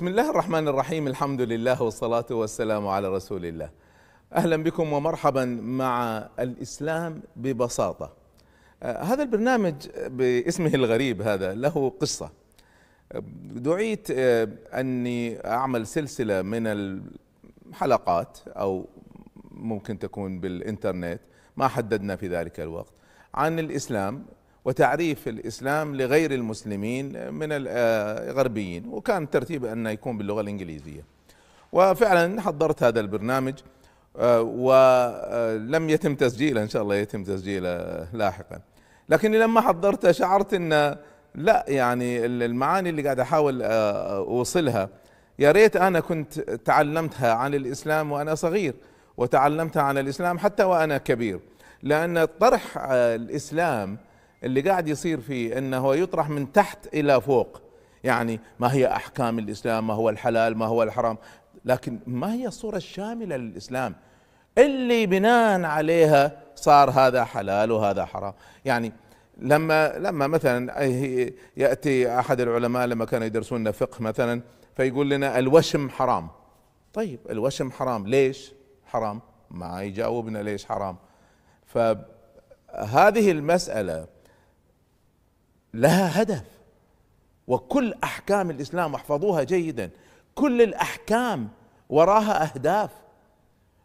بسم الله الرحمن الرحيم الحمد لله والصلاة والسلام على رسول الله أهلا بكم ومرحبا مع الإسلام ببساطة هذا البرنامج باسمه الغريب هذا له قصة دعيت أني أعمل سلسلة من الحلقات أو ممكن تكون بالإنترنت ما حددنا في ذلك الوقت عن الإسلام وتعريف الإسلام لغير المسلمين من الغربيين وكان ترتيب انه يكون باللغة الإنجليزية. وفعلا حضرت هذا البرنامج آه، ولم يتم تسجيله إن شاء الله يتم تسجيله لاحقا. لكني لما حضرته شعرت إن لا يعني المعاني اللي قاعد أحاول آه، أوصلها يا ريت أنا كنت تعلمتها عن الإسلام وأنا صغير وتعلمتها عن الإسلام حتى وأنا كبير. لأن طرح آه، الإسلام اللي قاعد يصير فيه إنه يطرح من تحت إلى فوق. يعني ما هي أحكام الإسلام ما هو الحلال ما هو الحرام. لكن ما هي الصورة الشاملة للإسلام؟ اللي بناء عليها صار هذا حلال وهذا حرام. يعني لما لما مثلا يأتي أحد العلماء لما كانوا يدرسون فقه مثلا فيقول لنا الوشم حرام. طيب الوشم حرام ليش حرام؟ ما يجاوبنا ليش حرام. فهذه المسألة لها هدف. وكل أحكام الإسلام احفظوها جيدا. كل الأحكام وراها أهداف.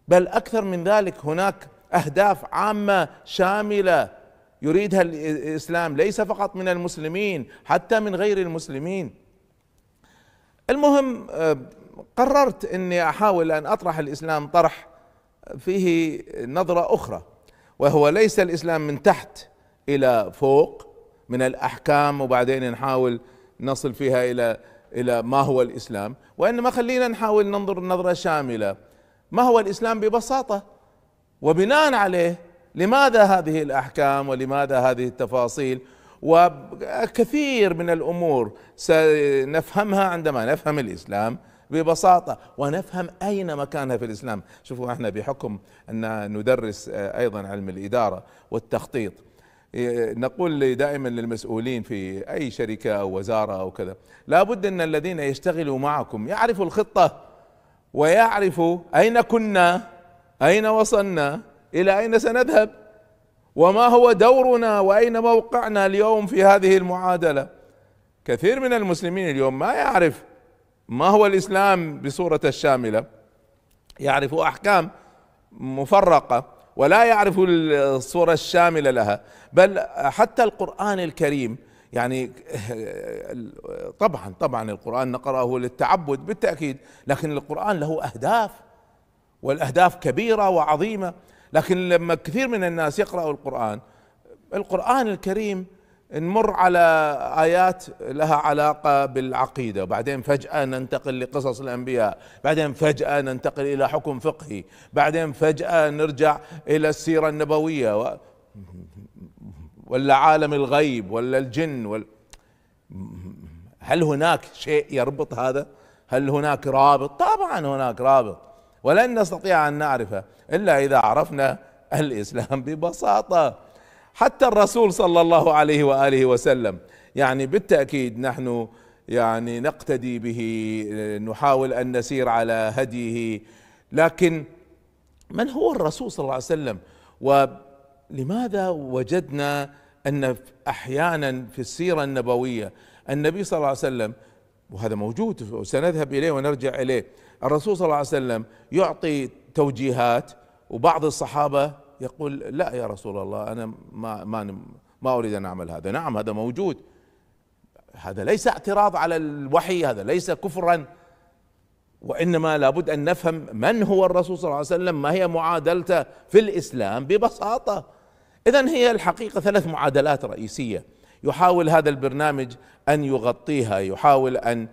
بل أكثر من ذلك هناك أهداف عامة شاملة يريدها الإسلام ليس فقط من المسلمين حتى من غير المسلمين. المهم قررت إني أحاول أن أطرح الإسلام طرح فيه نظرة أخرى وهو ليس الإسلام من تحت إلى فوق من الأحكام وبعدين نحاول نصل فيها إلى إلى ما هو الإسلام. وإنما خلينا نحاول ننظر نظرة شاملة. ما هو الإسلام ببساطة؟ وبناء عليه لماذا هذه الأحكام ولماذا هذه التفاصيل؟ وكثير من الأمور سنفهمها عندما نفهم الإسلام ببساطة. ونفهم أين مكانها في الإسلام. شوفوا إحنا بحكم أن ندرس أيضا علم الإدارة والتخطيط. نقول دائما للمسؤولين في أي شركة أو وزارة أو كذا لابد أن الذين يشتغلوا معكم يعرفوا الخطة ويعرفوا أين كنا أين وصلنا إلى أين سنذهب وما هو دورنا وأين موقعنا اليوم في هذه المعادلة. كثير من المسلمين اليوم ما يعرف ما هو الإسلام بصورته الشاملة. يعرف أحكام مفرقة. ولا يعرف الصورة الشاملة لها. بل حتى القرآن الكريم يعني طبعا طبعا القرآن نقرأه للتعبد بالتأكيد لكن القرآن له أهداف والأهداف كبيرة وعظيمة. لكن لما كثير من الناس يقرأوا القرآن القرآن الكريم نمر على آيات لها علاقة بالعقيدة وبعدين فجأة ننتقل لقصص الأنبياء بعدين فجأة ننتقل إلى حكم فقهي بعدين فجأة نرجع إلى السيرة النبوية و... ولا عالم الغيب ولا الجن ولا هل هناك شيء يربط هذا؟ هل هناك رابط؟ طبعا هناك رابط ولن نستطيع أن نعرفه إلا إذا عرفنا الإسلام ببساطة. حتى الرسول صلى الله عليه وآله وسلم. يعني بالتأكيد نحن يعني نقتدي به نحاول أن نسير على هديه. لكن من هو الرسول صلى الله عليه وسلم؟ ولماذا وجدنا أن أحيانا في السيرة النبوية النبي صلى الله عليه وسلم وهذا موجود وسنذهب إليه ونرجع إليه الرسول صلى الله عليه وسلم يعطي توجيهات وبعض الصحابة يقول لا يا رسول الله أنا ما ما ما أريد أن أعمل هذا. نعم هذا موجود. هذا ليس اعتراض على الوحي هذا ليس كفرا. وإنما لابد أن نفهم من هو الرسول صلى الله عليه وسلم ما هي معادلته في الإسلام ببساطة. اذا هي الحقيقة ثلاث معادلات رئيسية. يحاول هذا البرنامج أن يغطيها يحاول أن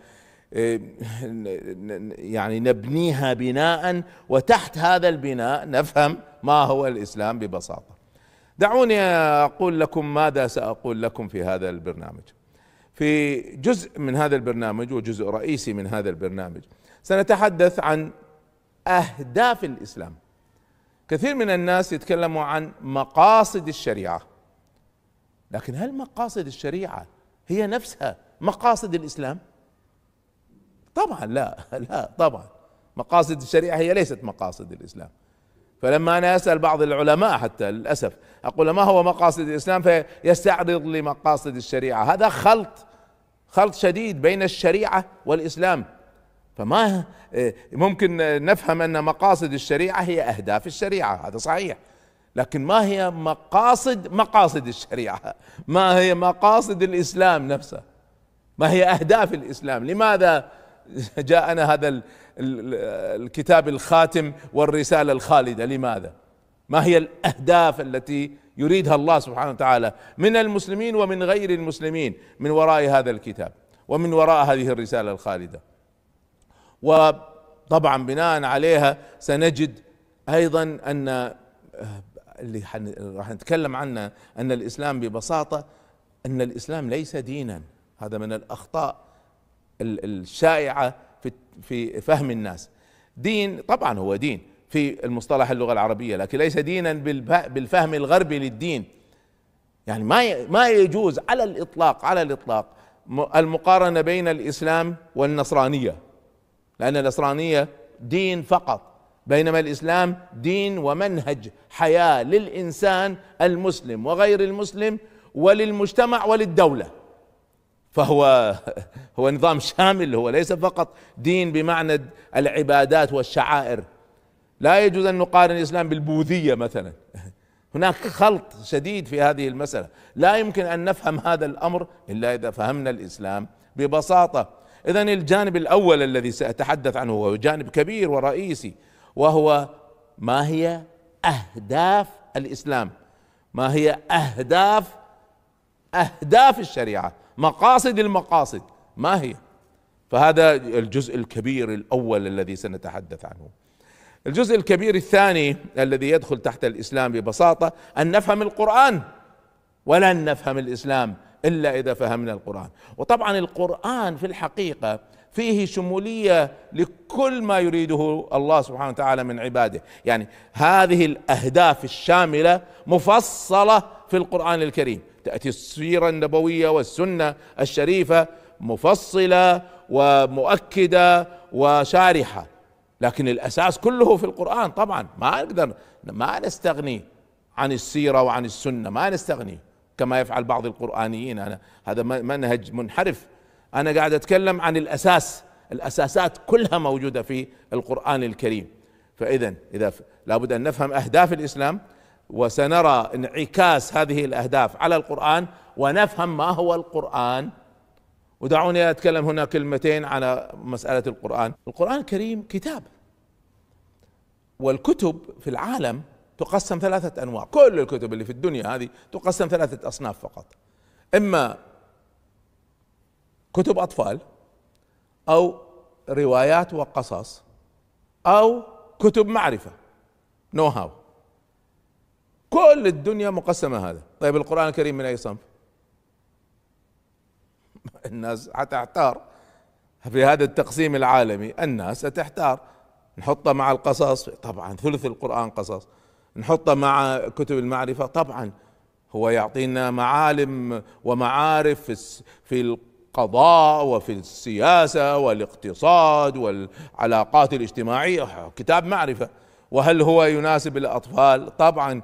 يعني نبنيها بناء وتحت هذا البناء نفهم ما هو الإسلام ببساطة. دعوني أقول لكم ماذا سأقول لكم في هذا البرنامج. في جزء من هذا البرنامج وجزء رئيسي من هذا البرنامج سنتحدث عن أهداف الإسلام. كثير من الناس يتكلموا عن مقاصد الشريعة. لكن هل مقاصد الشريعة هي نفسها مقاصد الإسلام؟ طبعا لا لا طبعا. مقاصد الشريعة هي ليست مقاصد الإسلام. فلما أنا أسأل بعض العلماء حتى للأسف أقول ما هو مقاصد الإسلام؟ فيستعرض لي مقاصد الشريعة. هذا خلط خلط شديد بين الشريعة والإسلام. فما ممكن نفهم أن مقاصد الشريعة هي أهداف الشريعة هذا صحيح. لكن ما هي مقاصد مقاصد الشريعة؟ ما هي مقاصد الإسلام نفسه؟ ما هي أهداف الإسلام؟ لماذا جاءنا هذا الكتاب الخاتم والرسالة الخالدة. لماذا؟ ما هي الأهداف التي يريدها الله سبحانه وتعالى من المسلمين ومن غير المسلمين من وراء هذا الكتاب ومن وراء هذه الرسالة الخالدة؟ وطبعا بناء عليها سنجد أيضا أن آه، اللي راح نتكلم عنه أن الإسلام ببساطة أن الإسلام ليس دينا. هذا من الأخطاء الشائعة في في فهم الناس. دين طبعا هو دين في المصطلح اللغة العربية لكن ليس دينا بالفهم الغربي للدين. يعني ما ما يجوز على الإطلاق على الإطلاق المقارنة بين الإسلام والنصرانية. لأن النصرانية دين فقط بينما الإسلام دين ومنهج حياة للإنسان المسلم وغير المسلم وللمجتمع وللدولة. فهو هو نظام شامل هو ليس فقط دين بمعنى العبادات والشعائر. لا يجوز أن نقارن الإسلام بالبوذية مثلا. هناك خلط شديد في هذه المسألة. لا يمكن أن نفهم هذا الأمر إلا إذا فهمنا الإسلام ببساطة. اذا الجانب الأول الذي سأتحدث عنه هو جانب كبير ورئيسي وهو ما هي أهداف الإسلام؟ ما هي اهداف أهداف الشريعة؟ مقاصد المقاصد. ما هي؟ فهذا الجزء الكبير الأول الذي سنتحدث عنه. الجزء الكبير الثاني الذي يدخل تحت الإسلام ببساطة أن نفهم القرآن. ولن نفهم الإسلام إلا إذا فهمنا القرآن. وطبعا القرآن في الحقيقة فيه شمولية لكل ما يريده الله سبحانه وتعالى من عباده. يعني هذه الأهداف الشاملة مفصلة في القرآن الكريم. تأتي السيرة النبوية والسنة الشريفة مفصلة ومؤكدة وشارحة. لكن الأساس كله في القرآن طبعا. ما نقدر ما نستغني عن السيرة وعن السنة ما نستغني كما يفعل بعض القرآنيين. أنا هذا منهج منحرف. أنا قاعد أتكلم عن الأساس. الأساسات كلها موجودة في القرآن الكريم. فاذا إذا لابد أن نفهم أهداف الإسلام. وسنرى انعكاس هذه الأهداف على القرآن ونفهم ما هو القرآن. ودعوني أتكلم هنا كلمتين على مسألة القرآن. القرآن الكريم كتاب. والكتب في العالم تقسم ثلاثة أنواع. كل الكتب اللي في الدنيا هذه تقسم ثلاثة أصناف فقط. إما كتب أطفال أو روايات وقصص أو كتب معرفة. نو هاو كل الدنيا مقسمة هذا. طيب القرآن الكريم من أي صنف؟ الناس حتحتار في هذا التقسيم العالمي الناس ستحتار. نحطه مع القصص طبعا ثلث القرآن قصص نحطه مع كتب المعرفة طبعا هو يعطينا معالم ومعارف في القضاء وفي السياسة والاقتصاد والعلاقات الاجتماعية كتاب معرفة. وهل هو يناسب الأطفال؟ طبعا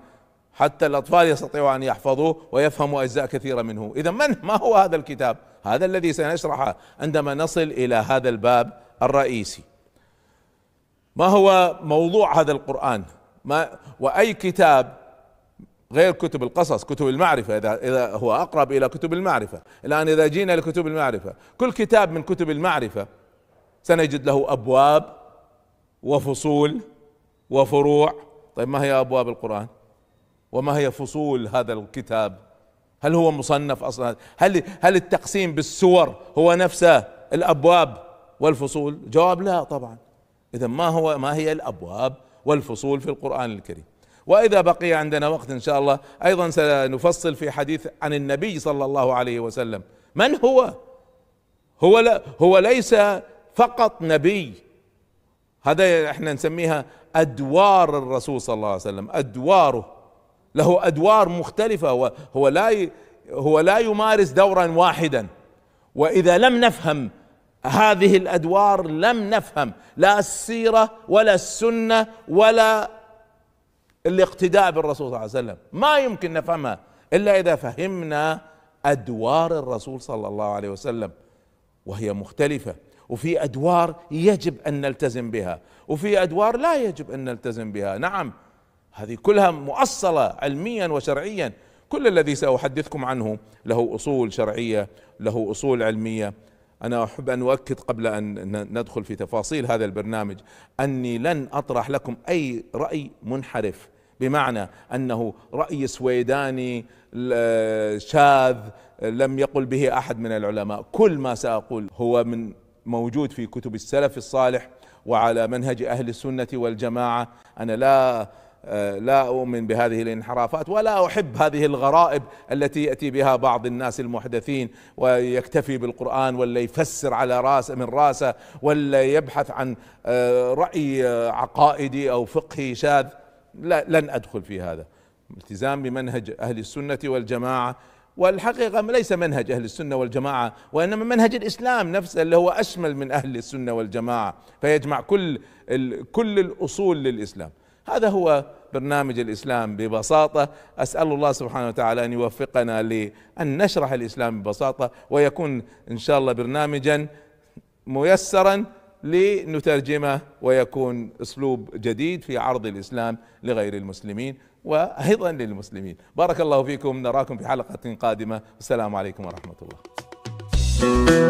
حتى الأطفال يستطيعوا أن يحفظوه ويفهموا أجزاء كثيرة منه. إذا من؟ ما هو هذا الكتاب؟ هذا الذي سنشرحه عندما نصل إلى هذا الباب الرئيسي. ما هو موضوع هذا القرآن؟ ما وأي كتاب غير كتب القصص كتب المعرفة إذا إذا هو أقرب إلى كتب المعرفة. الآن إذا جينا لكتب المعرفة كل كتاب من كتب المعرفة سنجد له أبواب وفصول وفروع. طيب ما هي أبواب القرآن؟ وما هي فصول هذا الكتاب؟ هل هو مصنف أصلا؟ هل هل التقسيم بالسور هو نفسه الأبواب والفصول؟ جواب لا طبعا. إذا ما هو ما هي الأبواب والفصول في القرآن الكريم؟ وإذا بقي عندنا وقت إن شاء الله أيضا سنفصل في حديث عن النبي صلى الله عليه وسلم. من هو؟ هو لا هو ليس فقط نبي. هذا إحنا نسميها أدوار الرسول صلى الله عليه وسلم أدواره. له أدوار مختلفة هو لا هو لا يمارس دورا واحدا. وإذا لم نفهم هذه الأدوار لم نفهم لا السيرة ولا السنة ولا الاقتداء بالرسول صلى الله عليه وسلم. ما يمكن نفهمها إلا إذا فهمنا أدوار الرسول صلى الله عليه وسلم. وهي مختلفة. وفي أدوار يجب أن نلتزم بها. وفي أدوار لا يجب أن نلتزم بها. نعم هذه كلها مؤصلة علميا وشرعيا. كل الذي سأحدثكم عنه له أصول شرعية له أصول علمية. أنا أحب أن أؤكد قبل أن ندخل في تفاصيل هذا البرنامج. أني لن أطرح لكم أي رأي منحرف بمعنى أنه رأي سويداني شاذ لم يقل به أحد من العلماء. كل ما سأقول هو من موجود في كتب السلف الصالح وعلى منهج أهل السنة والجماعة. أنا لا لا أؤمن بهذه الانحرافات ولا أحب هذه الغرائب التي يأتي بها بعض الناس المحدثين ويكتفي بالقرآن ولا يفسر على راس من راسه ولا يبحث عن رأي عقائدي أو فقهي شاذ. لا لن أدخل في هذا. التزام بمنهج أهل السنة والجماعة والحقيقة ليس منهج أهل السنة والجماعة وإنما منهج الإسلام نفسه اللي هو أشمل من أهل السنة والجماعة فيجمع كل كل الأصول للإسلام. هذا هو برنامج الإسلام ببساطة. أسأل الله سبحانه وتعالى أن يوفقنا لأن نشرح الإسلام ببساطة ويكون إن شاء الله برنامجا ميسرا لنترجمه ويكون أسلوب جديد في عرض الإسلام لغير المسلمين وأيضا للمسلمين. بارك الله فيكم. نراكم في حلقة قادمة. والسلام عليكم ورحمة الله.